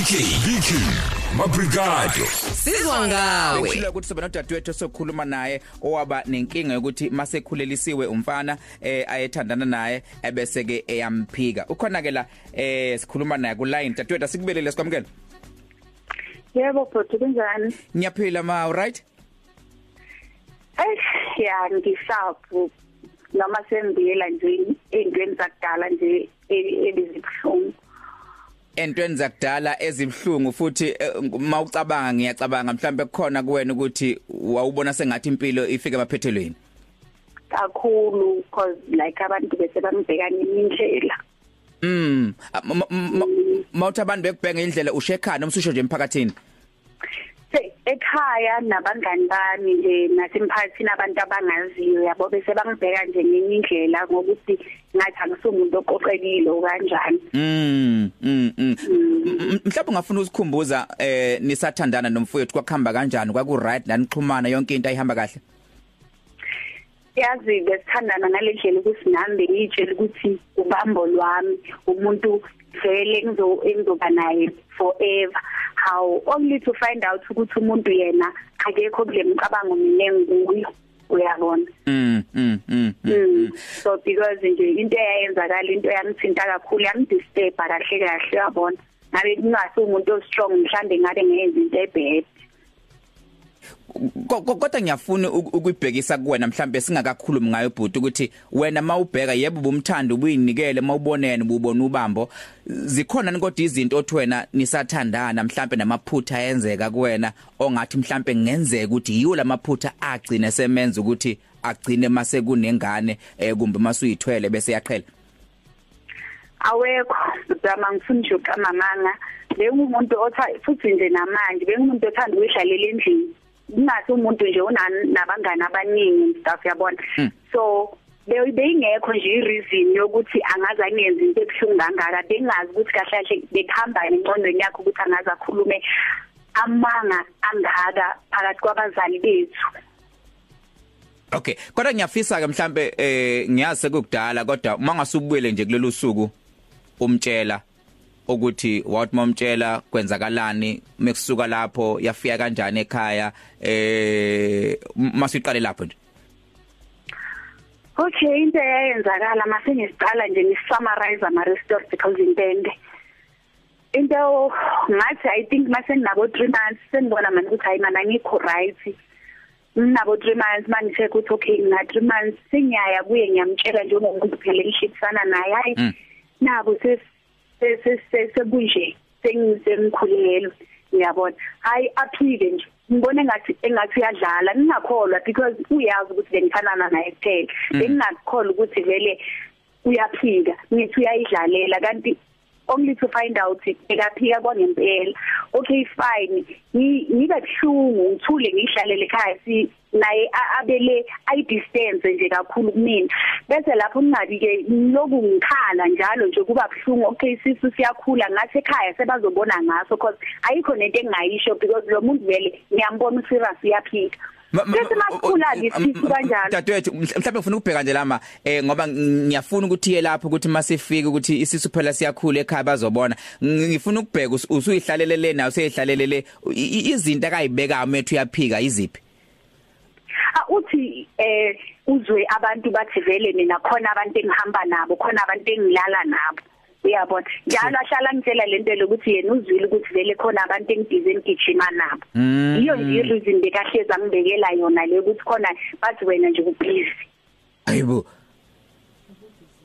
BK BK Mabrigado Sizwa ngawe. Ngishilo ukuthi sobe nodadewethu sokhuluma naye owaba nenkinga yokuthi masekhulelisiwe umfana eh ayethandana naye ebese ke eyamphika. Ukhona ke la eh sikhuluma naye ku line dadewethu asikubelele sikwamukela. Yebo bhuti kunjani? Ngiyaphila ma right? Eh ya ngisaphu noma sembiyela nje ezintweni zakudala nje e- ebizibhlungu. Entweni zakudala ezibhlungu futhi mawucabanga ngiyacabanga mhlambe kukhona kuwena ukuthi wawubona sengathi impilo ifike emaphethelweni. kakhulu because like abantu bese bambhekana indlela Mm mawuthi abantu bekubhenga indlela ushekhana noma ususho nje emphakathini. Se ekhaya nabangani bami nje nasemphakathini abantu abangaziyo yabo bese bangibheka nje ngenye indlela ngokuthi ngathi angisumuntu oqoqekile kanjani Mm mm mm. Mhlawumbe ungafuna ukusikhumbuza eh nisathandana nomfowethu kwakuhamba kanjani kwaku right nanixhumana yonke into ayihamba kahle. yazi besithandana ngalendlela ukuthi nami ngitshela ukuthi ubambo lwami umuntu vele ngizo engizoba naye forever. How? Only to find out ukuthi umuntu yena akekho kule mcabango mina enguyo uyabona? Mm mm mm. Mm. so because nje into eyayenzakala into yangithinta kakhulu yangidisturb kahle kahle yabona ngabe ngingasi umuntu ostrong mhlambe ngabe ngenza into ebad kodwa ngiyafuna ukuyibhekisa kuwena mhlambe singakakhulumi ngayo bhuti ukuthi wena mawubheka yebo bumthanda ubuyinikele mawubonene ubona ubambo. Zikhona kodwa izinto othi wena nisathandana mhlambe namaphutha ayenzeka kuwena ongathi mhlambe ngenzeka ukuthi yiwo lamaphutha agcine semenza ukuthi agcine mase kunengane eh kumbe masuyithwele bese yaqhela? Awekho. Zama ngifuna nje ukamamanga bengumuntu otha futhi nje namanje bengumuntu othanda ukudlalela endlini. Ngingasi umuntu nje unabangani abaningi stuff yabona. So beyingekho nje ireason yokuthi angaze angenze into ebuhlungu kangaka. Bengazi ukuthi kahle kahle bekuhamba encondweni yakho ukuthi angaze akhulume amanga angaka phakathi kwabazali bethu. Okay kodwa ngiyafisa ke mhlambe eh ngiyazi sekudala kodwa uma ngasubuyele nje kulolu suku umtshela. Ukuthi wathi momtshela kwenzakalani mekusuka lapho yafika kanjani ekhaya eh masiqale lapho nje? Okay into eyenzakala mase ngisiqala nje ni summarize ama restore because intende into ngathi i think mase nginabo 3 months senibona manje ukuthi hayi mana ngikho right. Nginabo 3 months manje check ukuthi okay ngina 3 months singiyaya kuye ngiyamtshela nje umuntu phela engishitsana naye hayi nabo ses sekunje sengisemkhulelo uyabona hayi aphike nje. Ngibone ngathi engathi uyadlala ngingakholwa because uyazi ukuthi bengithandana naye kuphela. Bengingakholwa ukuthi vele uyaphika ngithi uyayidlalela kanti only to find out ekaphika kwangempela. Okay fine. Ngiba buhlungu ngithule ngihlalele ekhaya si naye abele ay distance nje kakhulu kumina. Bese lapho ngingabi ke loku ngikhala njalo nje kuba buhlungu. Okay sisu siyakhula ngathi ekhaya sebazobona ngaso because ayikho nento engayisho because lo muntu vele ngiyambona userious uyaphika bese masikhula ngisithi kanjalo. Dadewethu mhlawumbe ngifuna ukubheka nje lama eh ngoba ngiyafuna ukuthi iye lapho ukuthi masifike ukuthi isisu phela siyakhula ekhaya bazobona. Ngifuna ukubheka usuyihlalelele nayo useyihlalelele. Izinto akayibeka methu uyaphika iziphi? Uthi eh uzwe abantu bathi vele mina khona abantu engihamba nabo khona abantu engilala nabo. Uyabona njalo ahlala ngitshela lento lokuthi yena uzwile ukuthi vele khona abantu engidize ngigijima nabo iyo nje ireason bekahleza ngibekela yona le ukuthi khona bathi wena nje ubusy ayibo.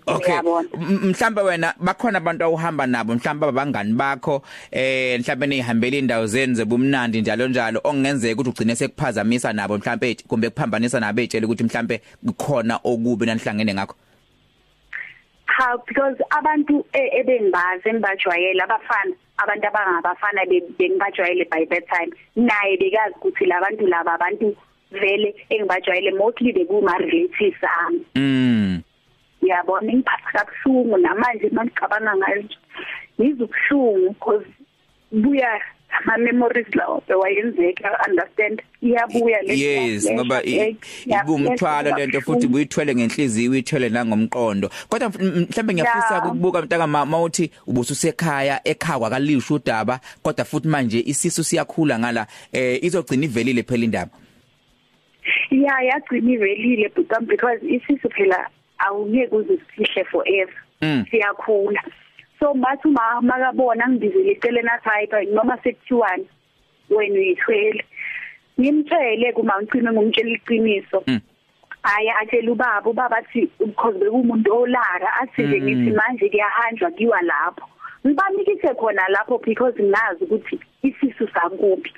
Okay. Mhlawumbe wena bakhona abantu awuhamba nabo mhlawumbe abangani bakho eh mhlawumbe nihambele indawo zenu zebumnandi njalo njalo ongenzeka ukuthi ugcine sekuphazamisa nabo mhlawumbe kumbe kuphambanisa nabo etshela ukuthi mhlawumbe kukhona okubi nanihlangene ngakho. Ha because abantu ebengibazi engibajwayele abafana abantu abangabafana bengibajwayele by that time naye bekazi ukuthi labantu laba abantu vele engibajwayele mostly bekuma relatives ami. Mm. Yabona ngiphatha kabuhlungu namanje mangicabanga ngayo ngizubuhlungu because buya ama memories lawo bewayenzeka understand? Iyabuya le yes ngoba ibumthwalo lento futhi buyithwele ngenhliziyo uyithwele nangomqondo. Kodwa mhlambe ngiyafisa ukubuka mntaka mama uthi ubususekhaya ekhaya kwakalisho udaba kodwa futhi manje isisu siyakhula ngala eh izogcina ivelile phela indaba. Yeah yagcina ivelile because isisu phela awungeke uzisihle forever. Mm. So bathi uma makabona ngibizele iceleni athi noma sekuthiwani wena uyithwele ngimtshele kuma ngicime ngumtshela iqiniso Mm. aya atshela ubaba ubaba athi because bekumuntu olaka athi nje Mm. ngithi manje kuyahanjwa kiwa lapho ngibanikise khona lapho because ngazi ukuthi isisu sakubi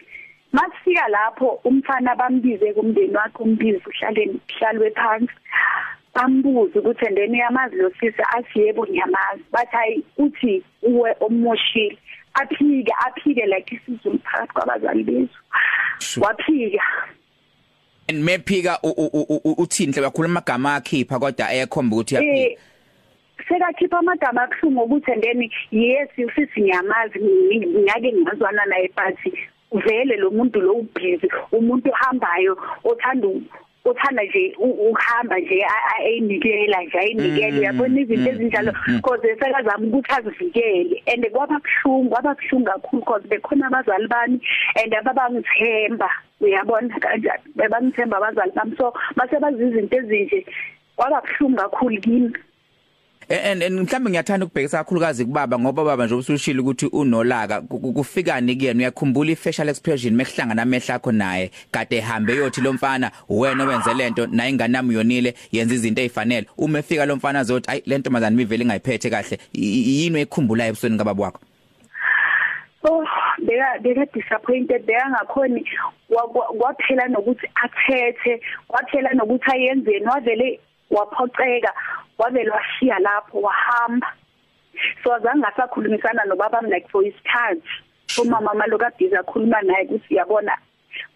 masifika lapho umfana bambize kumndeni wakhe umbize uhlaleni hlalwe phansi bambuza ukuthi endeni yamazi lo sisi athi yebo ngiyamazi. Bathi hayi uthi uwe omoshile. Aphike aphike like isizulu phakathi kwabazali bethu. Waphika. And mephika uthini? Hle bakhuluma amagama akhipha kodwa ayakhomba ukuthi yaphika eh sekakhipha amagama akuhlungu ukuthi endeni yes usisi ngiyamazi ngiyake ngazwana naye but vele lo muntu lo ubhizi umuntu ohambayo othanda uthanda nje ukuhamba nje ayinikela nje ayinikela uyabona izinto ezinjalo? because sekazama ukuthi azivikele and kwaba kuhlungu kwaba kuhlungu kakhulu because bekhona abazali bami and ababangithemba uyabona? Kanjani? Bebangithemba abazali bami. So mase bazi izinto ezinje kwaba kuhlungu kakhulu kimi. And mhlambe ngiyathanda ukubhekisa kakhulukazi kubaba ngoba baba nje usushilo ukuthi unolaka. Kufikani kuyena? Uyakhumbula ifacial expression mekuhlangana amehla akho naye? Kade ehambe yothi lo mfana wena owenze lento naye ingane yami yonile yenza izinto ezifanele uma efika lo mfana azothi ayi lento mazani mivele ingayiphethe kahle. Yini ekhumbulayo ebusweni kababa wakho? Oh beka beka disappointed beka ngakhoni kwaphela nokuthi athethe kwaphela nokuthi ayenzeni wavele waphoxeka. Wavele washiya lapho wahamba. So azange asakhulumisana nobaba like for isikhathi. Umama maloku abhizi akhuluma naye ukuthi yabona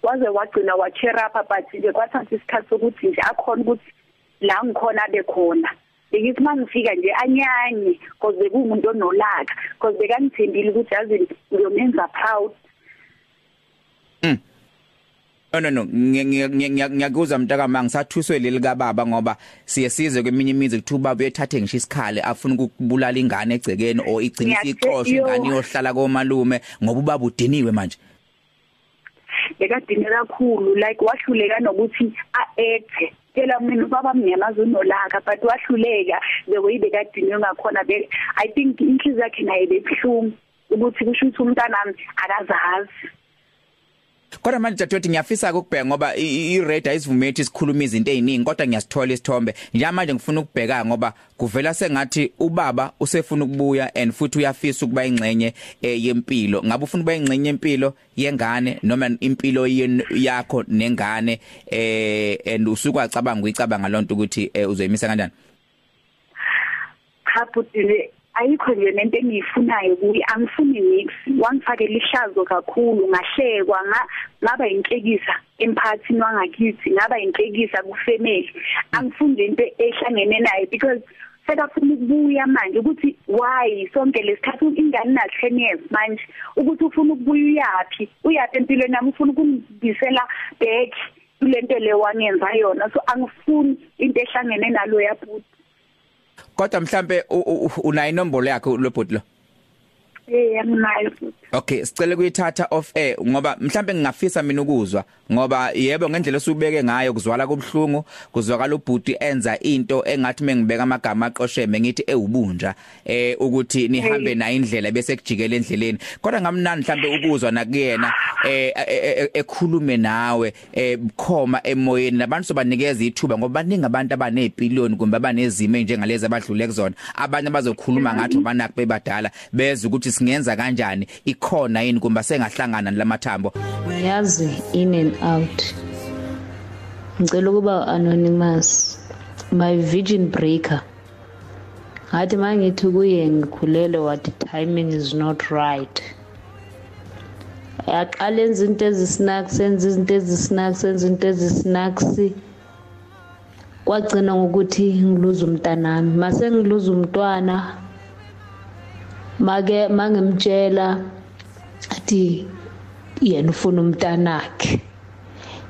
waze wagcina wacheer up but nje kwathatha isikhathi sokuthi nje akhona ukuthi la ngikhona bekhona bekithi mangifika nje anyanye because bekumuntu onolaka because bekangithembile ukuthi yazi ngiyomenza proud. No no. No ngiyakuzwa mntaka manga ngisathuswe leli kababa ngoba siye size kweminye imizi kuthi ubaba uyethathe ngisho isikhali afuna ukubulala ingane egcekeni o igcinisa ixosho ingane yohlala komalume ngoba ubaba udiniwe manje. Bekadine kakhulu like wahluleka nokuthi a-act. Phela mina ubaba mnyamaza unolaka but wahluleka. The way bekadinwe ngakhona be i think inhliziyo yakhe naye bebuhlungu ukuthi kusho ukuthi umntanami akazazi. Kodwa manje dadewethu ngiyafisa ukubheka ngoba i-red ayisivumethi isikhuluma izinto eziningi kodwa ngiyasithola isithombe. Njalo ngifuna ukubheka ngoba kuvela sengathi ubaba usefuna ukubuya and futhi uyafisa ukuba ingcenye yempilo. Ngabe ufuna ukuba ingcenye yempilo yengane noma impilo yakho nengane eh and usuka acabanga uyicabanga lonto ukuthi uzoyimisa kanjani? Butile ayikho nje lento engiyifunayo kuyi angifuni mix. Wangifakela ihlazo kakhulu ngahlekwa ngaba inhlekisa emphakathini wangakithi ngaba inhlekisa kufamily. Angifuni into ehlangene naye because sekafuna ukubuya manje ukuthi why sonke lesikhathi ingane na 10 years manje ukuthi ufuna ukubuya uyapi uyapi empilweni nami ufuna ukungibisela back kulento le wangenza yona. So angifuni into ehlangene nalo yabuthi kodwa mhlambe unayo inombolo yakhe lobhuti lo Eh nginayo futhi. Okay, sicela kuyithatha off air ngoba mhlambe ngingafisa mina ukuzwa ngoba yebo ngendlela esubeke ngayo kuzwala kubhlungu kuzwakala ubhuti enza into engathi mengibeka amagama aqosheme ngithi ewubunja eh ukuthi nihambe na indlela bese kujikela endleleni. Kodwa ngamnandi mhlambe ukuzwa nakuyena eh ekhulume nawe eh bukhoma emoyeni. Nabantu sobanikeza ithuba ngoba baningi abantu abanezipiliyoni kumbe abanezimo njengalezi abadlule kuzona. Abanye bazokhuluma ngathi banakho bebadala beza ukuthi singenza kanjani? Ikhona yini? Kumba sengahlangana lamathambo yazi in and out. Ngicela ukuba anonymous my virgin breaker. Ngathi mangithi kuye ngikhulele what timing is not right. Yaqala enza into ezisnacks senza izinto ezisnacks senza into ezisnacks. Kwagcina ngokuthi ngiluza umntanami. Mase ngiluza umntwana make mangimtshela athi yena ufuna umntanakhe.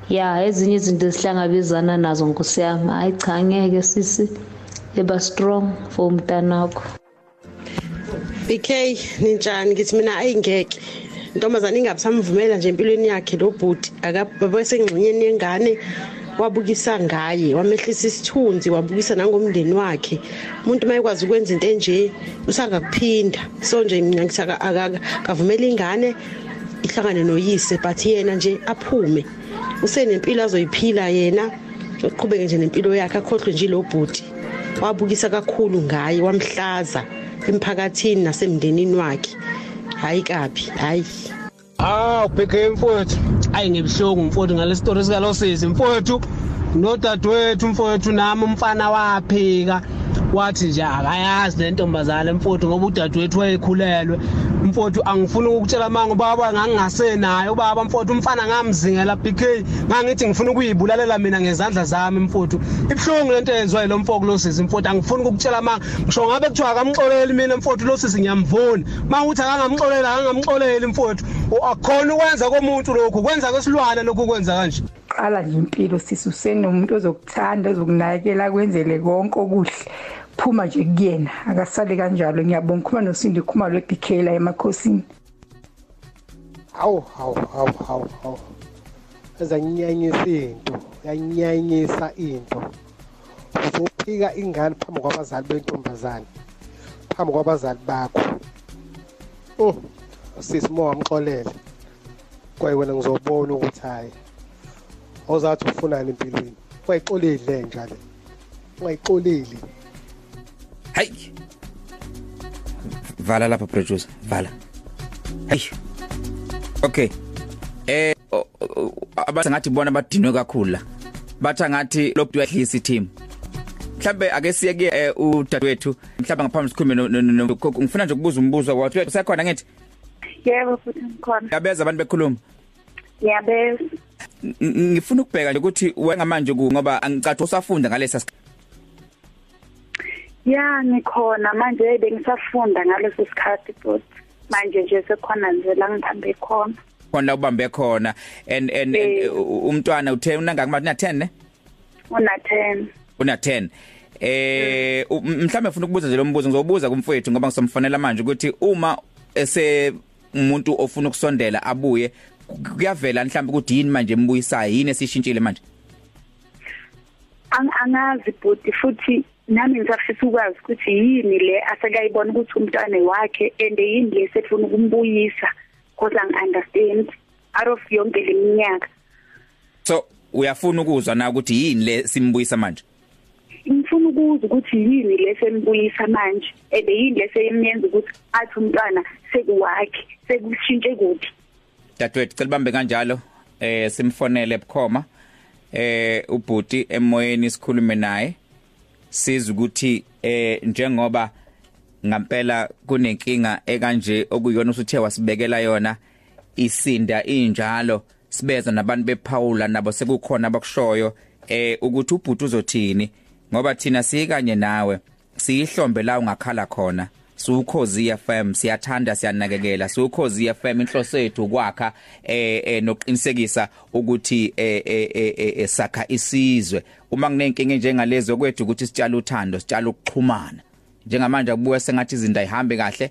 Ya ezinye izinto esihlangabezana nazo nkosi yami. Hayi cha ngeke sisi eba strong for umntanakho. BK ninjani ngithi mina ayingeke intombazane ingabe samvumela nje empilweni yakhe lo bhuti akabe sengxenyeni yengane. Wabukisa ngaye wamehlisa isithunzi wabukisa nangomndeni wakhe. Umuntu mayekwazi ukwenza into enje usangakuphinda. So nje mina ngithi akavumela ingane ihlangane noyise but yena nje aphume. Usenempilo azoyiphila yena uqhubeke nje nempilo yakhe akhohlwe nje lo bhuti. Wabukisa kakhulu ngaye wamhlaza emphakathini nasemndenini wakhe. Hayi kabi hayi. Ah ubheke mfowethu ayi ngibuhlungu mfowethu ngale story sika losisi mfowethu nodadewethu mfowethu nami umfana waphika wathi nje akayazi le ntombazane mfowethu ngoba udadewethu wayekhulelwe. Mfowethu angifuni ukukutshela manga ubaba ngangingasenayo ubaba mfowethu umfana ngamzingela BK ngangithi ngifuna ukuyibulalela mina ngezandla zami mfowethu. Ibhlungu lento yenziwa lo mfoko lo sisi mfowethu angifuni ukukutshela manga ngisho ngabe kuthiwa akamxoleli mina mfowethu lo sisi ngiyamvuna. Mawuthi akangamxoleli akangamxoleli mfowethu. Akukhona ukwenza komuntu lokhu kwenza kwesilwane lokhu kwenza kanje. Qala nje impilo sisi usenomuntu ozokuthanda ozokunakekela kwenzele konke okuhle. Phuma nje kuyena. Akasale kanjalo. Ngiyabonga khuma nosindi khuma lo BK la emakhosini. Hawu hawu hawu hawu hawu. Ezanyinyanyisa into. Yanyinyanyisa into. Uzophika ingane phambi kwabazali bentombazane. Phambi kwabazali bakho. Oh sisi mo wamxolele kwaye wena ngizobona ukuthi hayi ozathi ufunani empilweni? Ungayixoleli le njalo ungayixoleli hayi vala lapha producer vala. Hayi okay eh abantu ngathi bona badinwe kakhulu la batha ngathi lo budwehlisa team. Mhlambe ake siye ke udadewethu mhlambe ngaphambi sikhulume ngifuna nje ukubuza umbuzo wathi usekhona ngithi? Yebo futhi ngikhona. Yabeza abantu bekhuluma. Yabeza ngifuna ukubheka nje ukuthi wena manje ku ngoba angicathi usafunda ngalesa Ya ngikhona manje bengisafunda ngaleso sikhathi but manje nje sekhona nje la ngithambe khona. Khona ubambe khona. And and umntwana uthe unanga kuma na 10 ne? Una 10 una 10 eh mhlawumbe ufuna ukubuza nje lo mbuzo ngizobuza kumfowethu ngoba ngisomfonela manje ukuthi uma ese umuntu ofuna ukusondela abuye kuyavela mhlawumbe ukuthi yini manje embuyisayo? Yini esishintshile manje? Angazi but futhi nami ngisafisa ukwazi ukuthi yini le asekayibona ukuthi umntwana wakhe and yini le sefuna ukumbuyisa because ang understand out of yonke leminyaka so uyafuna ukuzwa na ukuthi yini le simbuyisa manje? Ngifuna ukuza ukuthi yini le sembuyisa manje and yini le seyemyenza ukuthi athi umntwana sekuwakhe sekushintshe kuphi. Dadewethu cela bambe kanjalo eh simfonele bukhoma eh ubhuti emoyeni sikhulume naye. Siza ukuthi eh njengoba ngampela kunenkinga ekanje okuyona usuthe wasibekela yona isinda injalo sibeza nabantu bePaula nabo sekukhona abakushoyo eh ukuthi ubhuti uzothini ngoba thina sikanye nawe siyihlombe la ungakhala khona. Sukhozi FM siyathanda siyanakekela. Sukhozi FM inhloso yethu kwakha eh, eh noqinisekisa ukuthi eh, eh, eh sakha isizwe. Uma kunenkinga njengalezo kwethu ukuthi sitshala uthando sitshala ukuxhumana. Njengamanje kubuya sengathi izinto ayihambe kahle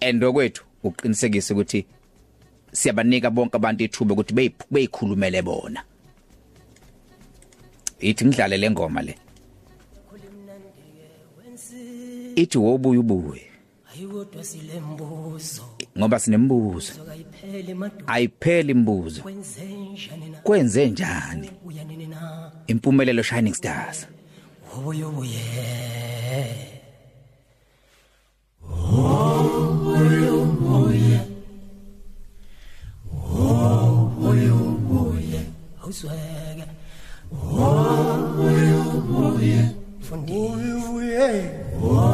endo kwethu uqinisekisa ukuthi siyabanika bonke abantu ithuba ukuthi beyikhulumele bona. Ithi ngidlale lengoma le. Ithi wobuye ubuye ayikodwa silembuzo ngoba sinembuzo. Ayipheli imibuzo kwenze njani na? Kwenze njani? Uya nini na? Impumelelo shining stars. Ubuye ubuye. Awusweke. Fundile. Ekhaya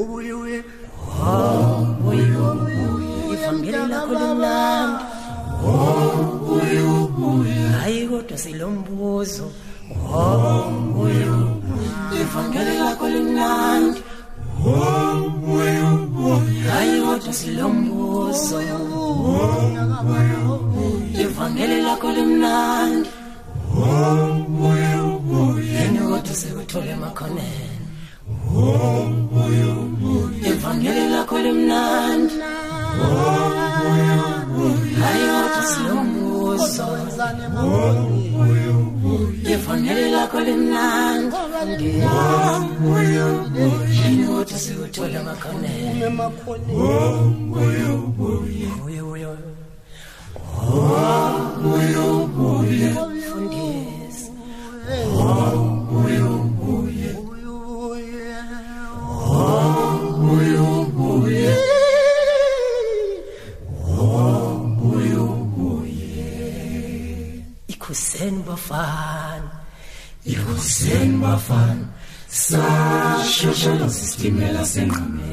ubuye ivangeli lakho limnandi hayi kodwa silombuzo ivangeli lakho limnandi hayi kodwa silombuzo ivangeli lakho sekuthole emakhoneni ivangeli lakho limnandi hayi kodwa silombuzo ivangeli lakho limnandi yini kodwa sekuthole emakhoneni sashosha sistimela sengqameni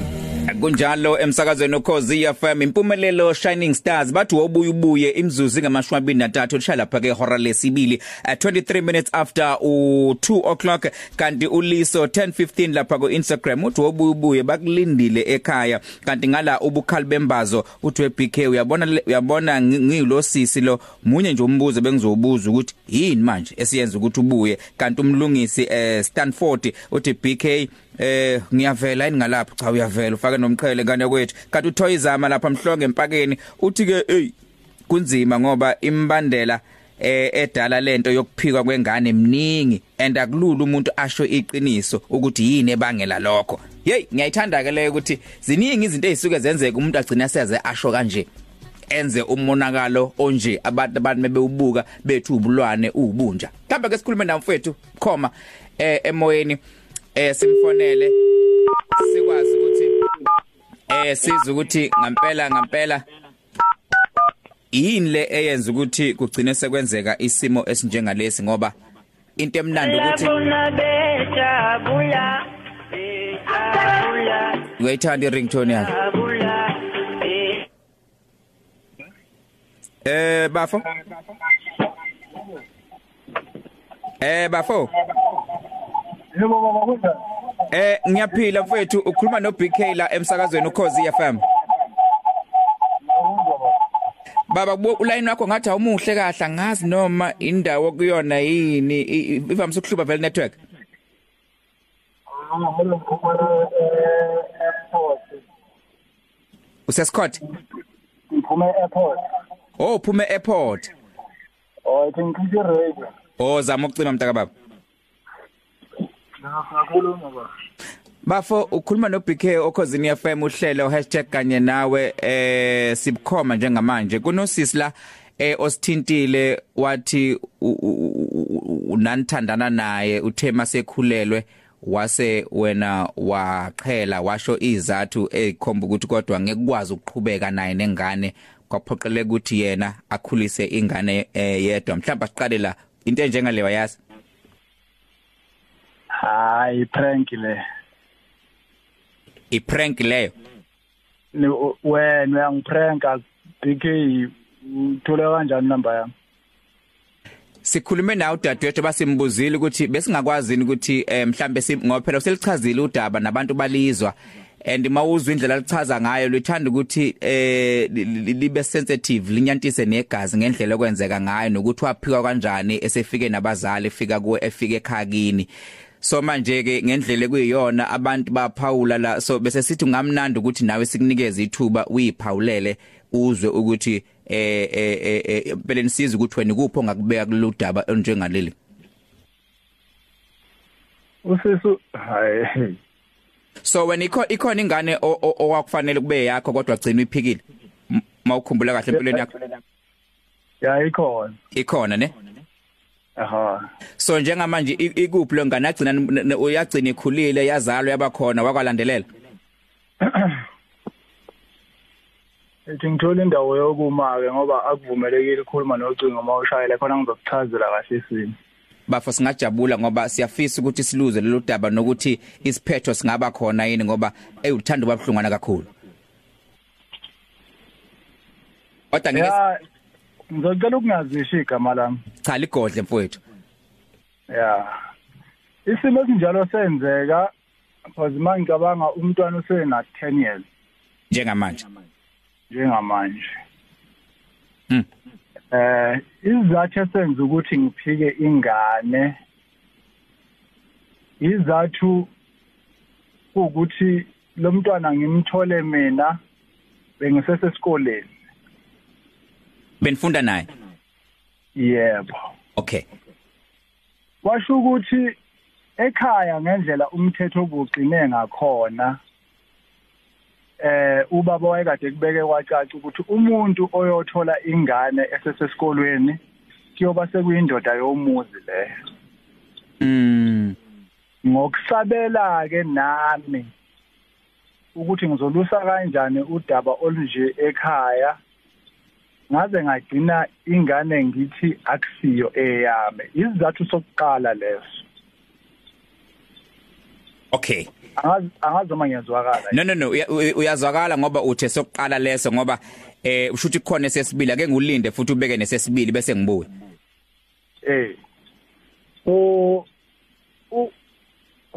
kunjalo emsakazweni ukhozi FM impumelelo Shining Stars bathi wobuye ubuye imzuzu ngamashumi 23 lishaya lapha ke hora lesibili uh, 23 minutes after u2 o'clock. Kanti uliso 10:15 lapha ku Instagram uthi wobuye ubuye bakulindile ekhaya. Kanti ngala ubukhali bembazo uthi weBK uyabona uyabona ngilo sisi lo. Munye nje umbuzo bengizobuza ukuthi yini manje esiyenza ukuthi ubuye? Kanti umlungisi eh Stanford uthi BK eh ngiyavela yini ngalapha cha uyavela ufake nomqhele ngane kwethu. Kanti uthoyizama lapha mhlonge empakeni uthi ke hey kunzima ngoba imbandela eh edala lento yokuphikwa kwengane eminingi and akulula umuntu asho iqiniso ukuthi yini ebangela lokho. Hey ngiyayithanda ke le ukuthi ziningi izinto ezisuke zenzeka umuntu agcina seze asho kanje enze umonakalo onje abantu abantu bebewubuka bethu ubulwane ubunja. Mhlawumbe ke sikhulume namfowethu khoma eh emoyeni. eh simfonele sikwazi ukuthi eh siza ukuthi ngampela ngampela. Yini le eyenza ukuthi kugcine sekwenzeka isimo esinjengalesi? Ngoba into emnandi ukuthi bejabula bejabula. Uyayithanda iringtone bejabula eh bafo? Eh bafo? Yebo baba kunjani? eh ngiyaphila mfethu ukhuluma no BK la emsakazweni ukhozi FM Baba uline wakho ngathi awumuhle kahle ngazi noma indawo kuyona yini ivamise ukuhlupa vele network Ah, ngiphuma e-airport. usescott Ngiphuma e-airport. oh uphume airport Oh, ngikhiphe radio. oh zama ukucima mntaka baba Ngakhuluma baba. Bafo ukhuluma no BK okhosini FM uhlelo #kanye nawe eh sibukhoma njengamanje kunosisi la eh osithintile wathi unanithandana naye uthe masekhulelwe wase wena waqhela washo izathu ezikhomba ukuthi kodwa ngekwazi ukuqhubeka naye nengane kwaphoqeleka ukuthi yena akhulise ingane eh, yedwa mhlawumbe siqale la into enjengale wayazi Hayi prank le. iprank leyo Ni wena uyangipranka BK uthole kanjani number yami? sikhulume nawe udadewethu basimbuzile ukuthi besingakwazi ukuthi eh, mhlambe ngoba phela uselichazile udaba nabantu balizwa and mawuzwa indlela lichaza ngayo lithanda ukuthi eh li- li- libe sensitive linyantise negazi ngendlela okwenzeka ngayo nokuthi waphika kanjani esefike nabazali efika kuwe efike ekhakini so manje ke ngendlela kuyiyona abantu baphawula la so bese sithi ngamnandi ukuthi nawe sikunikeze ithuba uyiphawulele uzwe ukuthi eh eh eh impela nisiza ukuthi wena kupho ngakubeka kuludaba onjengaleli. Usisu hayi. So wena ikho ikhona ingane owakufanele kube yakho kodwa gcina uyiphikile? M- mawukhumbula kahle empilweni yakho? Ya ikhona. Ikhona ne? Aha. So njengamanje i- ikuphi lo ngane? Agcina n- n- uyagcina ikhulile yazalwa yabakhona wakwalandelela? Ethi ngithola indawo yokuma ke ngoba akuvumelekile ukukhuluma nocingo uma ushayela khona ngizokuchazela kahle isimo bafo singajabula ngoba siyafisa ukuthi siluze lelo daba nokuthi isiphetho singaba khona yini ngoba eyuthanda babhlungana kakhulu. Kodwa ngeke ya ngizocela ukungazisho igama lami cha ligodle mfowethu. Ya. Isimo esinjalo senzeka because mangicabanga umntwana usena 10 years. Njengamanje. Njengamanje. Mm. eh izathu esenza ukuthi ngiphike ingane izathu ukuthi lo mntwana ngimthole mina bengisesesikoleni. Benifunda naye? Yebo. Okay. Washo ukuthi ekhaya ngendlela umthetho obuqine ngakhona eh ubaba wayekade kubeke kwacaca ukuthi umuntu oyothola ingane esesesikolweni kuyoba sekuyindoda yomuzi leyo mm. Ngokusabela ke nami ukuthi ngizolusa kanjani udaba olunje ekhaya ngaze ngagcina ingane ngithi akusiyo eyami isizathu sokuqala leso. Okay. Uma ngiyazwakala. No no no. Uya- uya- uyazwakala ngoba uthe sokuqala leso ngoba eh usho ukuthi khona sesibili ake ngulinde futhi ubeke nesesibili bese ngibuye. Eh. O u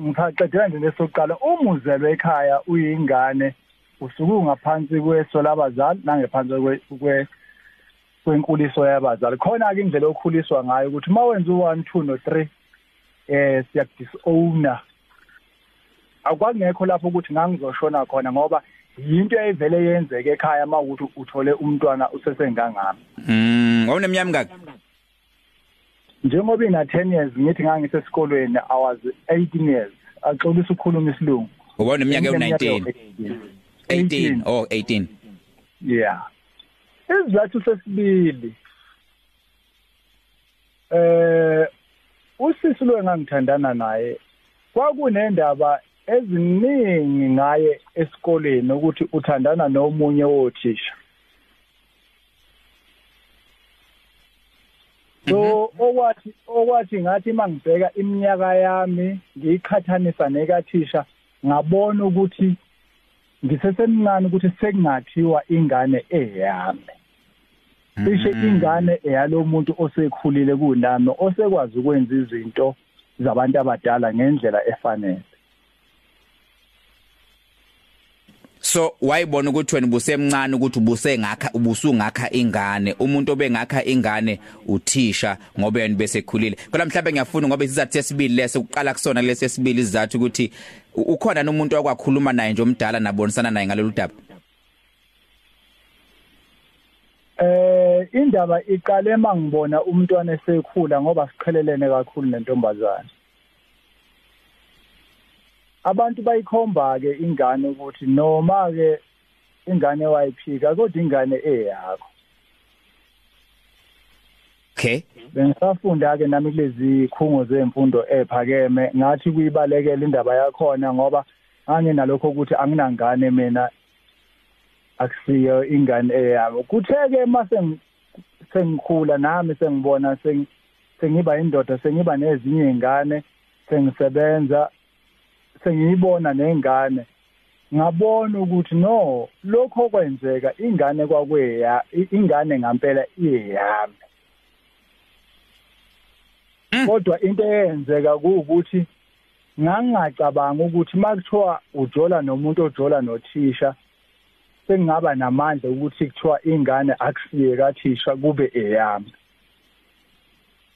ngicacela nje lesokuqala. Umuzelwe ekhaya uyingane usuke ungaphansi kweso labazali nangephansi kwe- kwenkuliso yabazali. Khona ke indlela okhuliswa ngayo ukuthi mawenza u1 2 no 3 eh siyakudisowna akwangekho lapho ukuthi ngangizoshona khona ngoba yinto eyivele yenzeke ekhaya mawukuthi uthole umntwana usesengangami mm wawuneminyaka ngaki njengoba ina 10 years ngithi ngangisesikolweni i was 18 years. Axolisa ukukhuluma isilungu. Wawuneminyaka ewu19 18 18 oh 18 yeah. Isizathu sesibili eh usisi lo engangithandana naye kwakunendaba eziningi ngaye esikoleni ukuthi uthandana nomunye wothisha. So okwathi okwathi ngathi mangibheka iminyaka yami ngiyiqhathanisa nekathisha ngabona ukuthi ngisesemncane ukuthi sekungathiwa ingane eyami. Cishe ingane eyalomuntu osekhulile kunami osekwazi ukwenza izinto zabantu abadala ngendlela efanele. So wayibona ukuthi wena busemncane ukuthi ubusengakha ubusungakha ingane. Umuntu obengakha ingane uthisha ngoba yena besekhulile. Kodwa mhlawumbe ngiyafuna ngoba isizathu sesibili leso uqala kusona lesesibili isizathu ukuthi u- ukhona nomuntu okwakhuluma naye nje omdala nabonisana naye ngalolu daba? Eh indaba iqale mangibona umntwana esekhula ngoba siqhelelene kakhulu nentombazane. Abantu bayikhomba ke ingane ukuthi noma ke ingane wayiphika kodwa ingane eyakho. Okay. Bengisafunda ke nami kulezi khungo zemfundo ephakeme ngathi kuyibalekela indaba yakhona ngoba anginalokho ukuthi anginangane mina akusiyo ingane eyami kutheke mase sengikhula nami sengibona seng sengiba indoda sengiba nezinye izingane sengisebenza sengiyibona nengane ngabona ukuthi no lokho okwenzeka ingane kwakweya ingane ngempela iyeyami. Kodwa into eyenzeka ukuthi ngangacabanga ukuthi makuthiwa ujola nomuntu ojola nothisha sengingaba namandla ukuthi kuthiwa ingane akusiye kathisha kube eyami.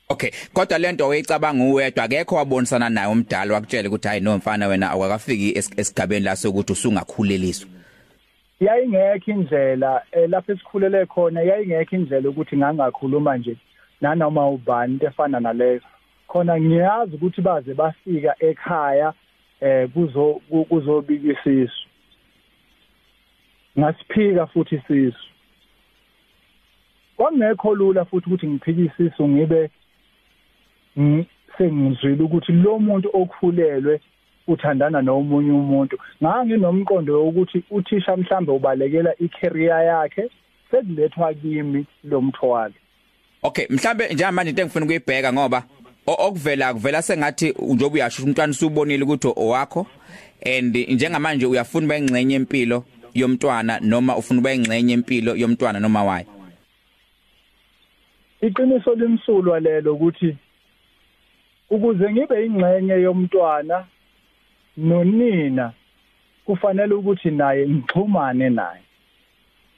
Okay kodwa lento oyicabanga uwedwa akekho wabonisana naye umdala wakutshela ukuthi hayi no mfana wena awakafiki esigabeni la sokuthi usungakhuleliswa yayingekho indlela eh, lapho esikhulele khona yayingekho indlela ukuthi ngangakhuluma nje nanoma ubani into efana naleyo. Khona ngiyazi ukuthi baze bafika ekhaya eh kuzo kuzobika isisu ngasiphika futhi isisu. Kwangekho lula futhi ukuthi ngiphike isisu ngibe sengizwile ukuthi lo muntu okhulelwe uthandana nomunye umuntu. Nganginomqondo wokuthi uthisha mhlambe ubalekela i-career yakhe sekulethwa kimi lo mthwalo. Okay mhlambe njengamanje into engifuna ukuyibheka ngoba okuvela kuvela sengathi njobe uyasho umntwana usubonile ukuthi owakho and njengamanje uyafuna bayingcenye impilo yomntwana noma ufuna bayingcenye impilo yomntwana noma wayi Iqiniso limsulwa lelo ukuthi ukuze ngibe ingcenye yomntwana nonina kufanele ukuthi naye ngixhumane naye.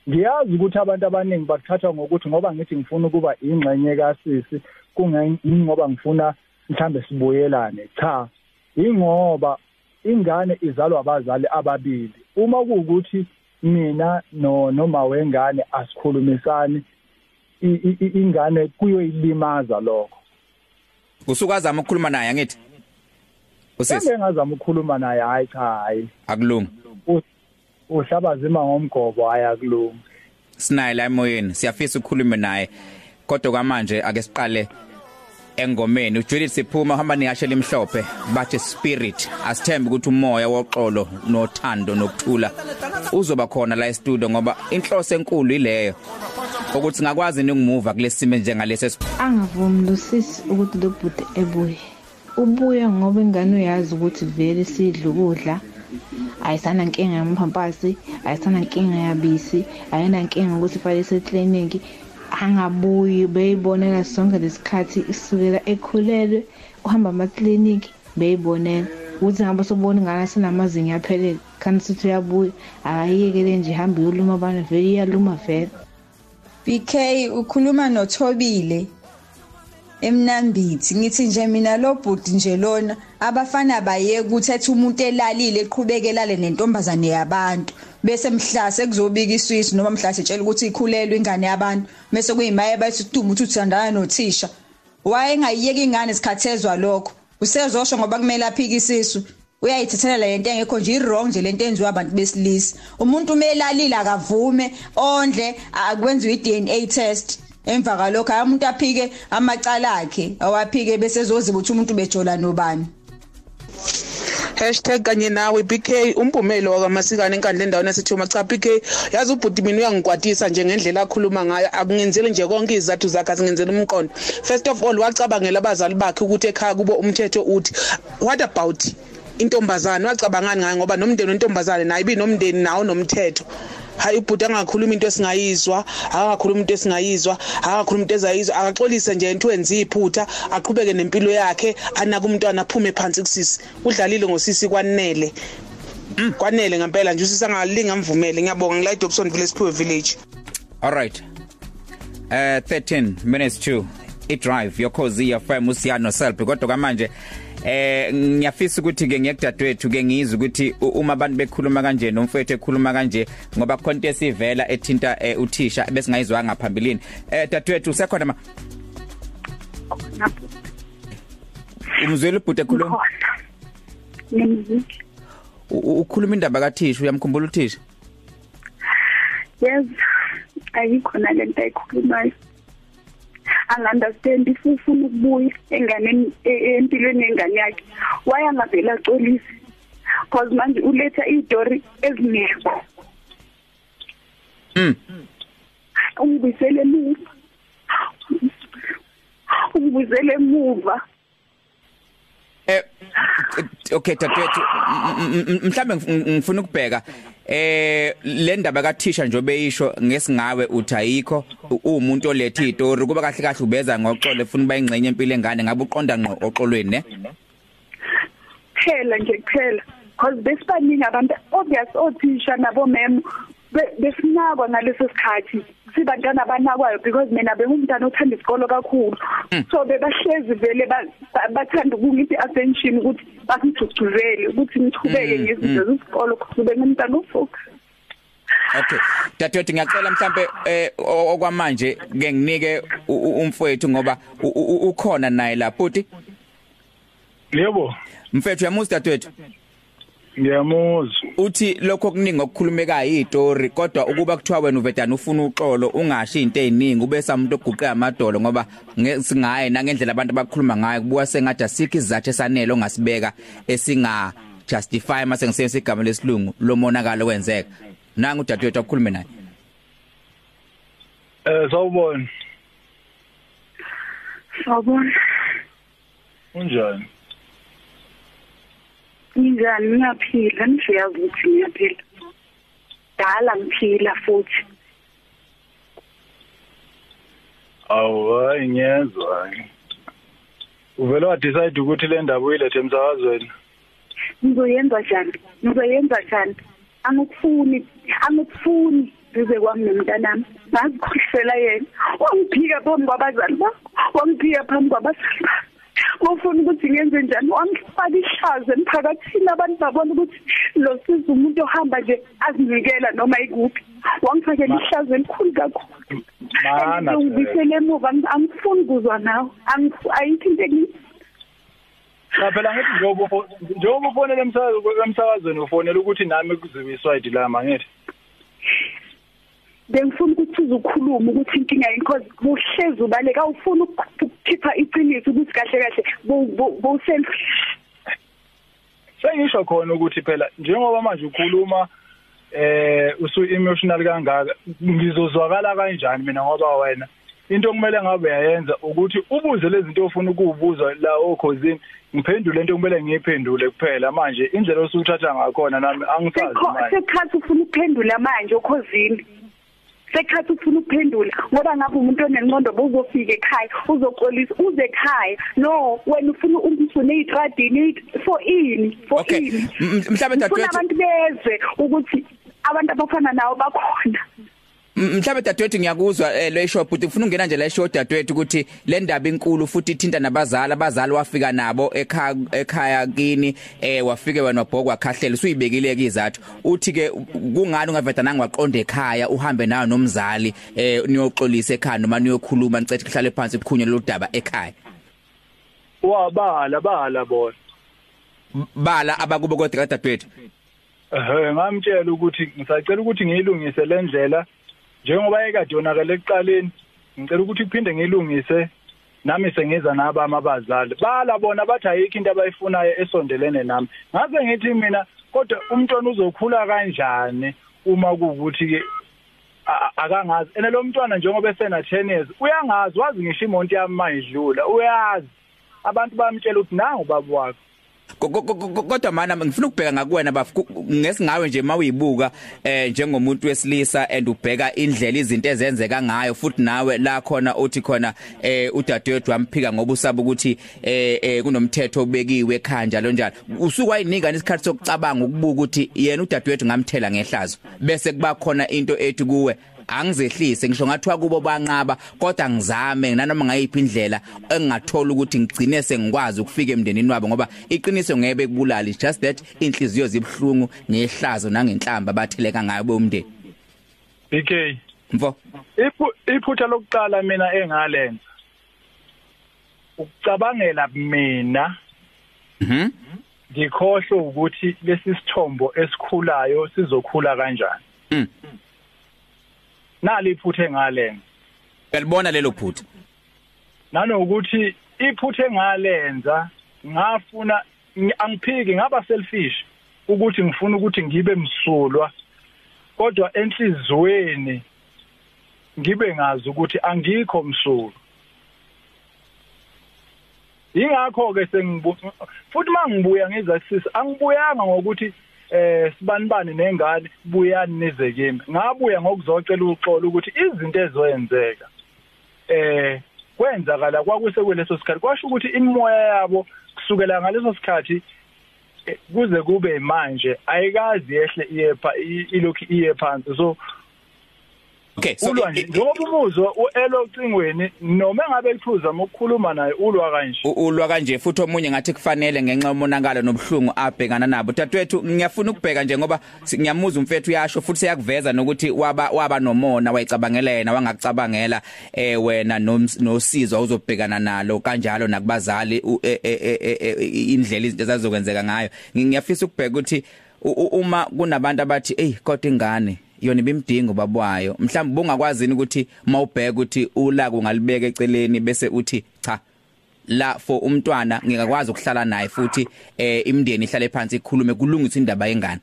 Ngiyazi ukuthi abantu abaningi bakuthatha ngokuthi ngoba ngithi ngifuna ukuba ingcenye kasisi kungengoba ngifuna mhlambe sibuyelane? Cha ingoba ingane izalwa abazali ababili. Uma kuukuthi mina no noma wengane asikhulumisani ingane kuyoyilimaza lokho. Usuka azama ukukhuluma naye angithi? Usisi? Ngingazama ukukhuluma naye hayi cha hayi akulungi. Uhlabazima ngomgobo hayi akulungi. Sinaye la emoyeni siyafisa ukukhuluma naye. Kodwa kwamanje ake siqale engomeni. uJudith siphuma uhamba nehashe limhlophe bathi spirit asithembe ukuthi umoya woxolo nothando nokuthula uzoba khona la e-studio ngoba inhloso enkulu ileyo ukuthi ngakwazi ningimuva kulesimo njengalesi angavumi lusisi ukuthi lo bhuti ebuye. Ubuya ngoba ingane uyazi ukuthi vele sidla ukudla ayisana nkinga yamphampasi ayisana nkinga yabisi ayina nkinga ukuthi fale seclinic angabuyi beyibonela sonke lesikhathi isukela ekhulelwe uhamba ama-clinic beyibonela. Ukuthi ngabe sobona ingane sinamazinga yaphelele kanti sithi uyabuya akayiyekele nje ihambe iyoluma abantu vele iyaluma vele. BK ukhuluma noThobile emnambithi. Ngithi nje mina lo bhuti nje lona abafana bayeke ukuthi ethi umuntu elalile eqhubekelale nentombazane yabantu. Bese mhlase kuzobika iswisi noma mhlase etshela ukuthi ikhulelwe ingane yabantu bese kuyimaye bathi tuduma ukuthi uthandana nothisha. Waye ngayiyeka ingane sikhathezwa lokho. Usezosho ngoba kumele aphike isisu. Uyayithathela le nto engekho nje i-wrong nje lento enziwa abantu besilisa. Umuntu umelalile akavume ondle akwenziwe i-DNA test. Emva kalokho umuntu aphike amacala akhe awaphike bese ezoziba ukuthi umuntu bejola nobani. Hashtag kanye nawe BK umpumelo wakamasikane enkandla endaweni yasethuma. Cha BK yazi ubhuti mina uyangikwatisa nje ngendlela akhuluma ngayo. Akungenzeli nje konke izathu zakhe asingenzeli umqondo. First of all wacabangela abazali bakhe ukuthi ekhaya kubo umthetho uthi what about intombazane? Wacabangani ngayo ngoba nomndeni wentombazane naye ibinomndeni nawo nomthetho. Hayi ubhuti angakhuluma into esingayizwa akakhuluma into esingayizwa akakhuluma into ezayizwa. Akaxolise nje into wenza iphutha aqhubeke nempilo yakhe anaka umntwana aphume phansi kusisi. Udlalile ngosisi kwanele. Kwanele ngempela nje usisi angalinga mvumele ngiyabonga ngila Dobson Village Siphiwe Village. All right. Uh 13 minutes to i drive your cozy FM usiyano self kodwa kamanje eh ngiyafisa ukuthi ke ngiyakudadewethu ke ngizwe ukuthi uma abantu bekhuluma kanje nomfowethu ekhuluma kanje ngoba khonto esivela ethinta uthisha bese ngayizwa ngaphambilini eh dadewethu usekhona ma? Umzwele ubhuti ekhuluma? Ukhuluma indaba kathisha uyamkhumbula uthisha? Yes ayikhona lento ayikhulumayo. Angunderstand if ufuna ukubuya enganeni empilweni yengane yakhe. Why angavela acolise because manje uletha istory ezingekho mm ungibisele emuva. Ungibisele emuva. Eh okay dadewethu mhlambe ngifuna ukubheka. Eh le ndaba kathisha nje obeyisho ngesingawe uthi ayikho umuntu olethe istory kuba kahle kahle ubeza ngoxolo efuna bayingcenye impilo engane ngabe uqonda ngqo oxolweni ne? Kuphela nje kuphela. Because besibaningi abantu obvious othisha nabo mem besinakwa ngaleso sikhathi sibantwana abanakwayo because mina bengumntana othanda isikolo kakhulu so bebahlezi vele bathanda ukungiphi attention ukuthi basingigcugcuzele ukuthi ngichubeke ngezinto zesikolo kube ngumntana ofocus Okay. Dadewethu ngiyacela mhlambe eh okwamanje ke nginike umfowethu ngoba ukhona naye la futhi. Yebo. Mfethu yamuzi dadewethu. Ngiyamuzwa. Uthi lokho kuningi okukhulumekayo izitori kodwa ukuba kuthiwa wena uvedana ufuna uxolo ungashi into eziningi ube samuntu oguqe amadolo ngoba singaye nangendlela abantu abakhuluma ngayo kubuka sengathi asikho izathu esanele ongasibeka esinga justify mase ngisebenzisa igama lesilungu lomonakalo wenzeka nanga udadewethu akukhulume naye. Eh sawubona. Sawubona. Unjani? Njani ngiyaphila. Ngiyazi ukuthi ngiyaphila. Dala ngiphila futhi. Awu hayi ngiyezwa Uvela wa decide ukuthi le ndaba uyilethe emsakazweni? Ngizoyenza njani? Ngizoyenza njani? Angikufuni angikufuni bize kwami nomntanami. Ngazikhohlela yena. Wangiphika phambi kwabazali bakho. Wangiphika phambi kwabazali bakho. Ngofuna ukuthi ngenze njani? Wangifaka ihlazo emphakathini abantu babona ukuthi lo sizo umuntu ohamba nje azinikela noma ikuphi. Wangifakela ihlazo elikhulu kakhulu. Mana ngibisele emuva angifuni kuzwa nawe. Ayikho into ekunye Cha phela ngithi njengoba njengoba ufonele emsakazweni ufonela ukuthi nami kuziwiswide lama ngithi bengifuna ukuthi uzukhuluma ukuthi inkinga yini because buhlezi ubaleka awufuna ukukhipha iqiniso ukuthi kahle kahle bo selfish Sengisho khona ukuthi phela njengoba manje ukhuluma eh usu emotional kangaka ngizozwakala kanjani mina ngoba wena? Into okumele ngabe yayenza ukuthi ubuze lezi zinto ofuna ukubuza la okhosini ngiphendule into okumele ngiyiphendule kuphela. Manje indlela osuthatha ngakhona nami angisazi manje. sekhathi ufuna ukuphendula manje okhosini sekhathi ufuna ukuphendula ngoba ngabe umuntu onenqondo bozofika ekhaya uzoxolisa uze ekhaya. No wena ufuna umfune ezitradini for ini for ini. Mhlawumbe dadewethu abantu bezwe ukuthi abantu abafana nawo bakhona. Mhlawumbe dadewethu ngiyakuzwa eh, le shop uthi ufuna ungena nje le show dadewethu ukuthi le ndaba inkulu futhi ithinta nabazali abazali wafika nabo ekhaya ekhaya kini eh wafike wena wabhokwa khahlela usuyibekile ke izathu. Uthi ke kungani ungaveda nangwaqonda ekhaya uhambe nayo nomzali eh niyoxolisa ekhaya noma niyokhuluma nicethe kuhlale phansi kukhunye lo daba ekhaya? Wabala bala bona. Bala abakubo kodwa kadadewethu ehe ngamtshela ukuthi ngisacela ukuthi ngiyilungise le ndlela njengoba ekade yonakala ekuqaleni ngicela ukuthi kuphinde ngilungise nami sengiza nabami abazali bala bona bathi ayikho into abayifunayo esondelene nami. Ngaze ngithi mina kodwa umntwana uzokhula kanjani uma kuwukuthi ke akangazi? Ene lo mntwana njengoba esena 10 years uyangazi? Wazi ngisho imonto yami mayidlula uyazi. Abantu bamtshela ukuthi nangu baba wakho. Kodwa mana ngifuna ukubheka ngakuwena bafu ngesingawe nje mawuyibuka eh njengomuntu wesilisa and ubheka indlela izinto ezenzeka ngayo futhi nawe la khona uthi khona eh udadewethu wamphika ngoba usaba ukuthi eh kunomthetho obekiwe ekhaya njalo njalo. Usuku wayinika isikhathi sokucabanga ukubuka ukuthi yena udadewethu ngamthela ngehlazo bese kuba khona into ethi kuwe angizehlise ngisho ngathiwa kubo banqaba kodwa ngizame nanoma ngayiphi indlela engingathola ukuthi ngigcine sengikwazi ukufika emndenini wabo ngoba iqiniso ngebe kubulali just that inhliziyo zibhlungu nehlazo nangenhlamba batheleka ngayo bomndeni. BK mfo. Iphutha lokuqala mina engalenza ukucabangela mina mhm. ngikhohle ukuthi lesi sithombo esikhulayo sizokhula kanjani. Mhm nali iphuthe ngalenza uyalibona lelo phutha? Nanokuthi iphuthe ngalenza ngafuna angiphiki ngaba selfish ukuthi ngifuna ukuthi ngibe msulwa. Kodwa enhlizweni ngibe ngazi ukuthi angikho msulwa. Ingakho ke sengibuya futhi mangibuya ngizasisa angibuyanga ngokuthi eh sibanibani nengane buyani nize kimi. Ngabuya ngokuzocela uxolo ukuthi izinto ezoyenzeka eh kwenzakala kwakuse kweleso sikhathi. Kwasho ukuthi imimoya yabo kusukela ngaleso sikhathi eh, kuze kube manje ayikazi yehle iye pha i- ilokhu iye phansi. So Okay so ulwa nje njengoba umuzwa uelo ocingweni noma engabe ephuza ukukhuluma naye ulwa kanje? U- ulwa kanje futhi omunye ngathi kufanele ngenxa yomonakalo nobhlungu abhekana nabo. Dadwethu ngiyafuna ukubheka nje ngoba si- ngiyamuza umfethu yasho futhi siyakuveza nokuthi waba waba nomona wayicabangela yena wangakucabangela eh wena noms- nosizo uzobhekana nalo kanjalo nakubazali u- e- e- e- e- e- indlela izinto zazokwenzeka ngayo. Ngi- ngiyafisa ukubheka ukuthi u- u- uma kunabantu abathi hey kodwa ingane? Yona ibimdingo babwayo. Mhlawumbe bungakwazini ukuthi mawubheka ukuthi ulaka ungalibeka eceleni bese uthi cha la for umntwana ngingakwazi ukuhlala naye futhi eh imndeni ihlale phansi ikhulume kulungisa indaba yengane.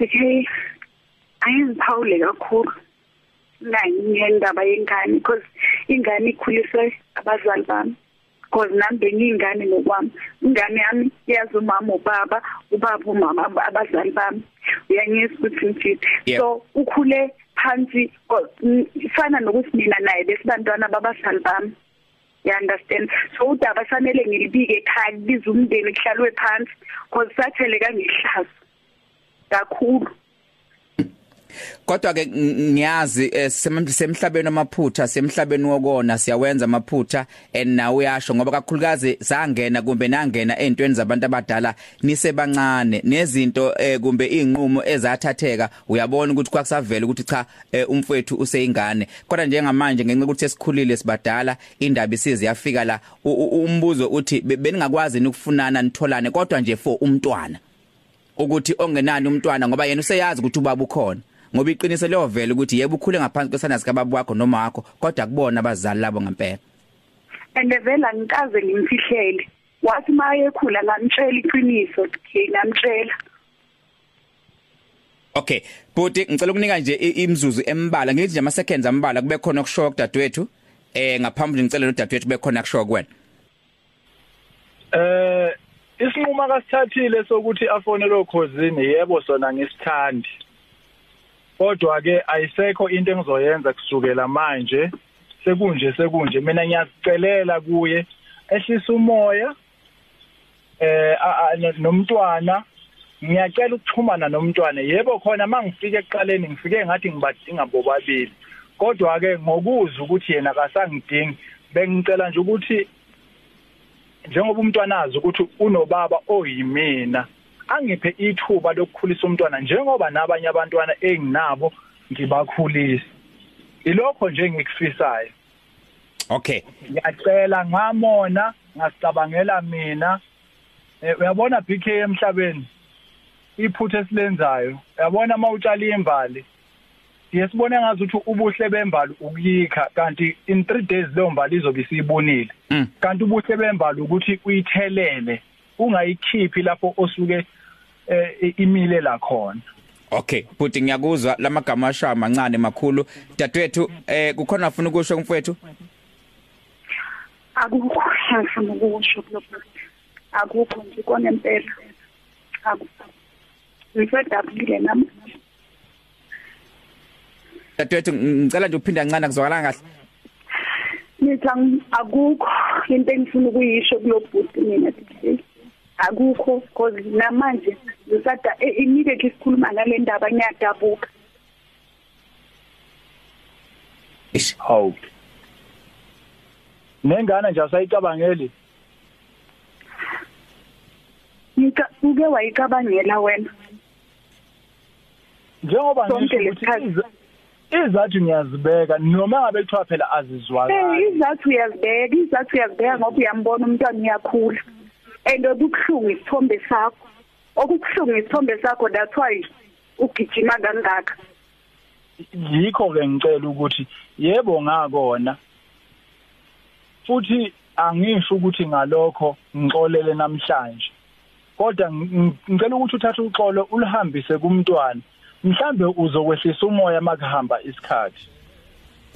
Okay ayiziphawule kakhulu la ngendaba yengane because ingane ikhuliswe abazali bami. Because nami bengiyingane ngokwami. Ingane yami yazi umama ubaba ubaba umama ab- abazali bami. Uyangizwa ukuthi mfiti Yep. so ukhule phansi ko- n- fana nokuthi mina naye besibantwana babazali bami. You understand? So udaba fanele ngilibike ekhaya kubiza umndeni kuhlalwe phansi because satheleka ngihlazo kakhulu kodwa ke ng- ngiyazi eh, sem- semhlabeni amaphutha semhlabeni wokona siyawenza amaphutha and nawe uyasho ngoba kakhulukazi sangena kumbe nangena ezintweni zabantu abadala nisebancane. Nezinto eh, kumbe inqumo ezathatheka uyabona ukuthi kwakusavela ukuthi cha eh, umfowethu useyingane. Kodwa njengamanje ngenxa ukuthi sesikhulile sibadala indaba isize yafika la u- u- umbuzo uthi be- beningakwazi ukufunana nitholane kodwa nje for umntwana? Ukuthi ongenani umntwana ngoba yena useyazi ukuthi ubaba ukhona. Ngoba iqiniso leyovela ukuthi yebo ukhule ngaphansi kwesana sika baba wakho noma wakho kodwa kubona abazali labo ngempela. And vela ngikaze ngimfihlele. Wathi maye ekhula ngamtshela iqiniso okay ngamtshela Okay buti ngicela ukunika nje i- imzuzu embala ngithi nje ama seconds ambala kube khona ukushoka kudadewethu. Eh ngaphambi ngicela nodadewethu bekhona kushoka kuwena. Eh isinqumo akasithathile sokuthi afonele okhosini yebo sona ngisithandi. Kodwa ke ayisekho into engizoyenza kusukela manje. Sekunje sekunje. Mina ngiyazicelela kuye ehlisa umoya eh nomntwana. Ngiyacela ukuxhumana nomntwana. Yebo khona mangifike ekuqaleni ngifike ngathi ngibadinga bobabili kodwa ke ngokuzwa ukuthi yena akasangidingi bengicela nje ukuthi njengoba umntwana azi ukuthi unobaba oyimina angiphe ithuba lokukhulisa umntwana njengoba nabanye abantwana enginabo ngibakhulisa ilokho nje engikufisayo. Okay. Ngiyacela ngamona ngasicabangela mina. Eh, uyabona BK emhlabeni? Iphutha esilenzayo. Uyabona mawutshala imbali? Siye sibone ngazuthi ubuhle bembali ukuyikha kanti in 3 days leyo mbali izobe isibonile Mm. kanti ubuhle bembali ukuthi uyithelele ungayikhiphi lapho osuke imile la khona. Okay buti ngiyakuzwa lamagama ashawa mancane makhulu. Dadewethu eh kukhona afuna ukusho umfowethu? Akukho ngifuna ukusho kulokho akukho nje kona impela akukho ngifedabile nami. Dadewethu ngicela nje uphinda kancane kuzwakala kahle. Nithi ang- akukho into engifuna ukuyisho kulobhuti mina DJ akukho because namanje ngisada eh, inike ke sikhuluma ngale ndaba ngiyadabuka Ish hawu. Nengane nje asayicabangeli? Nika uke wayicabangela wena. Njengoba Sonke ngisho ukuthi lesikhathi. iza- izathu ngiyazibeka noma ngabe kuthiwa phela eh azizwakali izathu uyazibeka izathu uyazibeka ngoba uyambona umntwana uyakhula. And okubuhlungu isithombe sakho okubuhlungu isithombe sakho that's why ugijima kangaka. Yikho ke ngicela ukuthi yebo ngakona. Futhi angisho ukuthi ngalokho ngixolele namhlanje. Kodwa ng- ngicela ukuthi uthathe uxolo ulihambise kumntwana. Mhlambe uzokwehlisa umoya makuhamba isikhathi.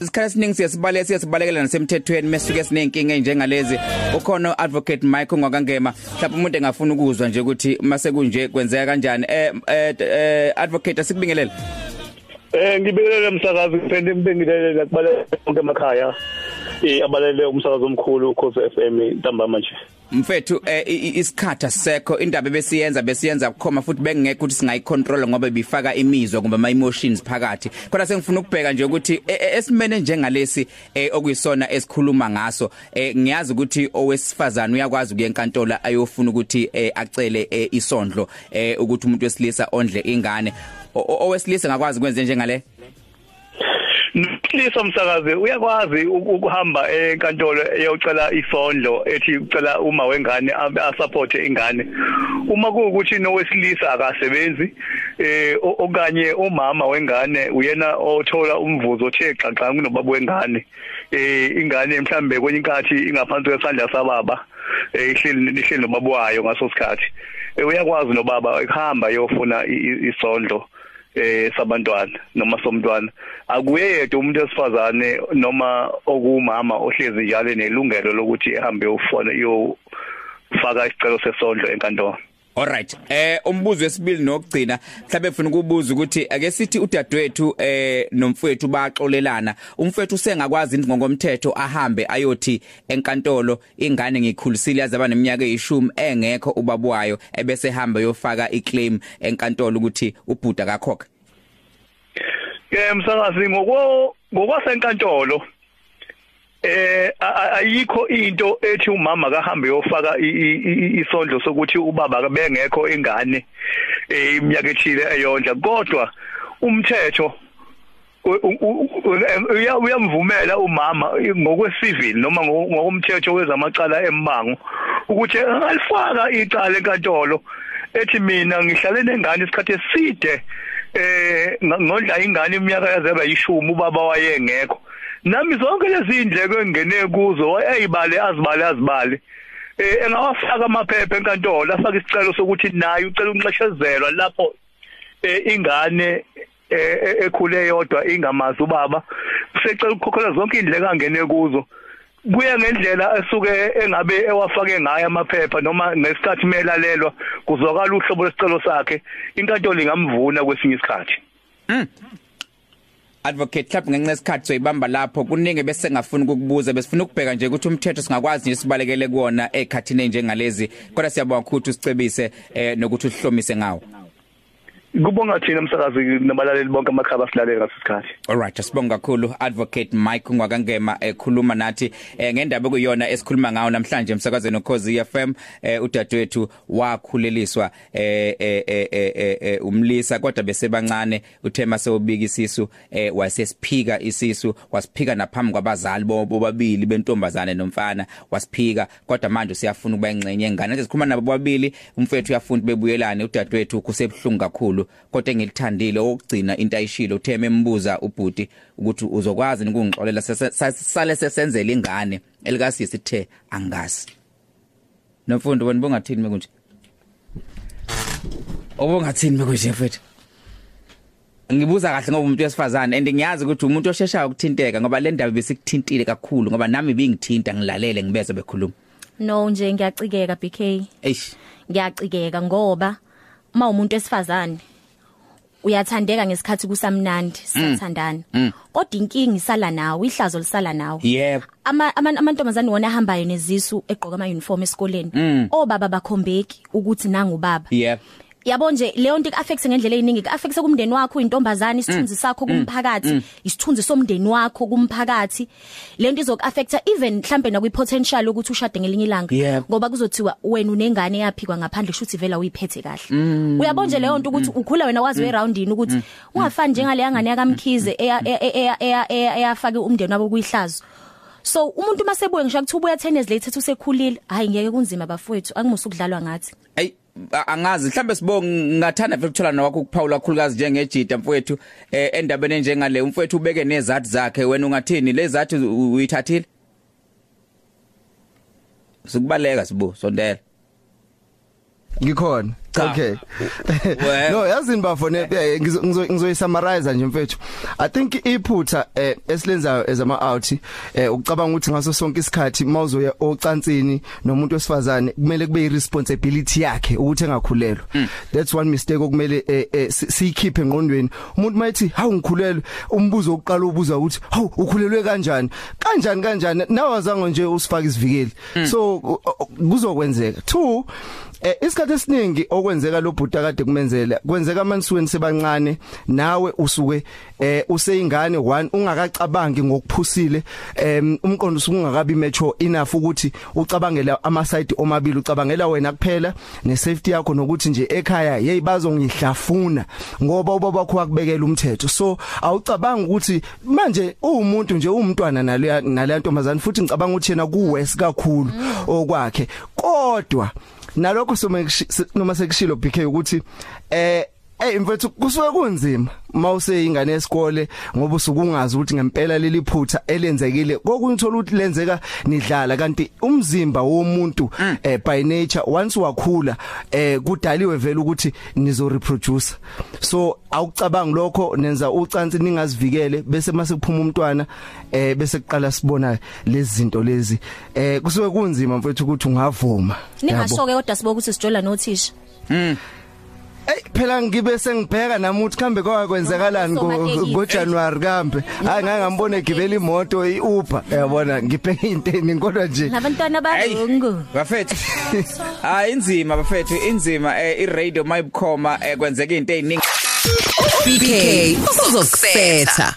Isikhathi esiningi siyasibaleka siyasibalekela nasemthethweni mesuke sinenkinga enjengalezi ukhona advocate Mike ongakangema mhlawumbe umuntu engafuna ukuzwa nje ukuthi mase kunje kwenzeka kanjani eh eh, eh advocate asikubingelele Eh ngibingelele umsakazi kuphinde ngibingelele kubaleke bonke emakhaya. Eh abalele umsakazo omkhulu ukhosi FM ntambama nje. Mfethu eh, i- i- isikhatha sekho indaba besiyenza besiyenza bukhoma futhi bengekho ukuthi singayicontrol ngoba bifaka imizwa kumbe ama emotions phakathi. Kodwa sengifuna ukubheka nje ukuthi e- e- esimene njengalesi eh, okuyisona esikhuluma ngaso eh, ngiyazi ukuthi owesifazana uyakwazi ukuya enkantolo ayofuna ukuthi eh, acele eh, isondlo eh, ukuthi umuntu wesilisa ondle ingane. O- o- owesilisa ngakwazi ukwenza njengale Nokulisa umsakazi uyakwazi uku- ukuhamba enkantolo eyocela ifondlo ethi ucela uma wengane abe- asupport ingane. Uma kuukuthi nowesilisa akasebenzi eh okanye umama wengane uyena othola umvuzo othe xaxa kunobaba wengane. Eh ingane mhlambe kwenye inkathi ingaphansi kwesandla sababa eh ihleli ihleli nobaba wayo ngaso sikhathi. Eh, uyakwazi nobaba ukuhamba yofuna isondlo. Eh sabantwana noma somntwana. Akuye yedwa umuntu wesifazane noma okumama ohlezi njalo nelungelo lokuthi ehambe ufona yofaka isicelo sesondlo enkantolo. Alright. Eh umbuzo wesibili nokugcina mhlawumbe ufuna ukubuza ukuthi ake sithi udadewethu eh nomfowethu baxolelana. Umfowethu usengakwazi into ngokomthetho ahambe ayothi enkantolo ingane ngikhulisile yazaba neminyaka eyishumi engekho ubabwayo ebese hamba yofaka iclaim enkantolo ukuthi ubhuda kakhokha. ke msakazi ngoko ngokwasenkantolo eh ayikho into ethi umama kahambe yofaka isondlo sokuthi ubaba bengekho ingane eh iminyaka ethile eyondla. Kodwa umthetho uyamvumela umama ngokwesivil noma ngo- ngokomthetho wezamacala embango ukuthi alifaka icala enkantolo ethi mina ngihlale nengane isikhathi eside eh ng- ngondla ingane iminyaka yazaba yishumi ubaba wayengekho. Nami zonke lezi indleko engene kuzo eyibale azibale azibale eh engawafaka amaphepha enkantolo afaka isicelo sokuthi naye ucela unxeshezelwa lapho eh ingane eh, ekhule yodwa ingamazi ubaba. Usecela ukukhokhela zonke indleko angene kuzo. Kuya ngendlela esuke engabe ewafake ngayo amaphepha noma ngesikhathi melalelwa kuzwakala uhlobo lesicelo sakhe. Inkantolo ingamvuna kwesinye isikhathi. Advocate club ngenxa yesikhathi soyibamba lapho kuningi bese ngafuna ukukubuza besifuna ukubheka nje ukuthi umthetho singakwazi nje sibalekele kuona ekhathini enjengalezi. Kodwa siyabonga ukuthi usicebise eh nokuthi usihlomise ngawo. Kubonga thina umsakazi nabalaleli bonke amakhaba silalele ngasikhathi Alright sibonga kakhulu advocate Mike Ngwakangema ekhuluma nathi eh, ngendaba kuyona esikhuluma ngayo namhlanje emsakazweni okhozi FM eh, udadewethu wakhuleliswa eh, eh, eh, eh, eh, umlisa kodwa bese bancane uthema sewubika isisu eh, wasesiphika isisu wasiphika naphambi kwabazali bo- bobabili bentombazane nomfana wasiphika kodwa manje siyafuna ukuba ingcenye engane nje sikhuluma nabo bobabili umfethu uyafuna bebuyelane udadewethu kusebhlungu kakhulu. Kodwa engilithandile okugcina into ayishilo utheme embuza ubhuti ukuthi uzokwazi ukungixolela sale sesenzele ingane elikasi sithe angazi nomfundo wena bongathini mekunje obongathini mekunje mfethu ngibuza kahle ngoba umuntu wesifazane and ngiyazi ukuthi umuntu osheshayo ukuthinteka ngoba le ndaba besikuthintile kakhulu ngoba nami bingithinta ngilalele ngibeze bekhuluma. No nje ngiyacikeka BK eish. Ngiyacikeka ngoba uma umuntu wesifazane uyathandeka ngesikhathi kusamnandi sithandana Mm. kodwa inkingi isala nawe ihlazo lisala nawe. Yebo. Ama ama- amantombazane wona ahambayo nezisu egqoka ama uniform esikoleni. Mm. obaba bakhombeki ukuthi nangubaba. Yebo. Yabo nje leyo nto affects ngendlela eziningi affects kumndeni wakho intombazana isithunzi sakho kumphakathi Mm. isithunzi somndeni wakho kumphakathi. Lento izok affecta even mhlambe na kwi potential ukuthi ushade ngelinye ilanga. Ngoba kuzothiwa wena unengane yaphikwa ngaphandle shuthi vela uyiphethe kahle. Mm. uyabona nje leyo nto ukuthi ukhula wena wazi we roundini ukuthi ungafani njengale yangane yakamkhize eya eya- eya eya- eya- eyafake umndeni wabo kuyihlazo. So umuntu masebuye ngisho ukuthi ubuya 10 years later usekhulile hayi ngeke kunzima bafowethu angimusa ukudlalwa ngathi. Ey a- angazi mhlambe sibonga ngathanda vele ukuthola nawakho ukuphawula kakhulukazi njengejida mfowethu eh endabeni enjengale. Umfowethu ubeke nezathi zakhe wena ungathini? Lezathi u- uyithathile? Sikubaleka sibo sondela. Ngikhona. Cha. okay. No yazini bafone eh, ngizo- ngizo- ngizoyisummarize nje mfethu. I think iphutha eh, esilenzayo as ama out eh ucabanga ukuthi ngaso sonke isikhathi mawuzoya ocansini nomuntu wesifazane kumele kube irresponsibility yakhe ukuthi engakhulelwa. That's one mistake okumele si- siyikhiphe engqondweni. Umuntu mayithi hawu ngikhulelwe umbuzo oqala ubuza ukuthi hawu ukhulelwe kanjani? Kanjani kanjani? Nawazange nje usifaka isivikeli. So u- u- kuzokwenzeka. Two Eh isikhathi esiningi okwenzeka lo bhuta kade kumenzela kwenzeka manisweni sebancane nawe usuke eh useyingane one ungakacabangi ngokuphusile em umqondo usuke ungakabi mature enough ukuthi ucabangela ama side omabili ucabangela wena kuphela ne safety yakho nokuthi nje ekhaya hey bazongihlafuna ngoba ubaba wakho wakubekela umthetho. So awucabanga ukuthi manje uwumuntu nje uwumntwana nale nale ntombazana futhi ngicabanga ukuthi yena kuwes kakhulu okwakhe. Kodwa nalokho soma noma sekushilo BK ukuthi eh Eh mfethu kusuke kunzima mawuseyingane yesikole ngoba usukungazi ukuthi ngempela leli phutha elenzekile. Kokuthola ukuthi lenzeka nidlala kanti umzimba womuntu eh by nature once wakhula eh kudaliwe vele ukuthi nizo reproduce so awucabanga lokho nenza ucansi ningazivikele bese mase kuphuma umntwana eh bese kuqala sibona lezi zinto lezi. Eh kusuke kunzima mfethu ukuthi ungavuma. Ningashoke kodwa siboka ukuthi sijola nothisha. Mm. Ey phela ngibe sengibheka nami ukuthi kambe kwakwenzakalani Osomatekisi. ngo January kambe. Hayi ngeke. ngambone egibela imoto iUber. Yabona ngibheka inteni kodwa nje. Nabantwana bazungu bafethu. Hayi inzima bafethu inzima eh iradio mayibukhoma eh kwenzeka izinto eziningi BK uzokusetha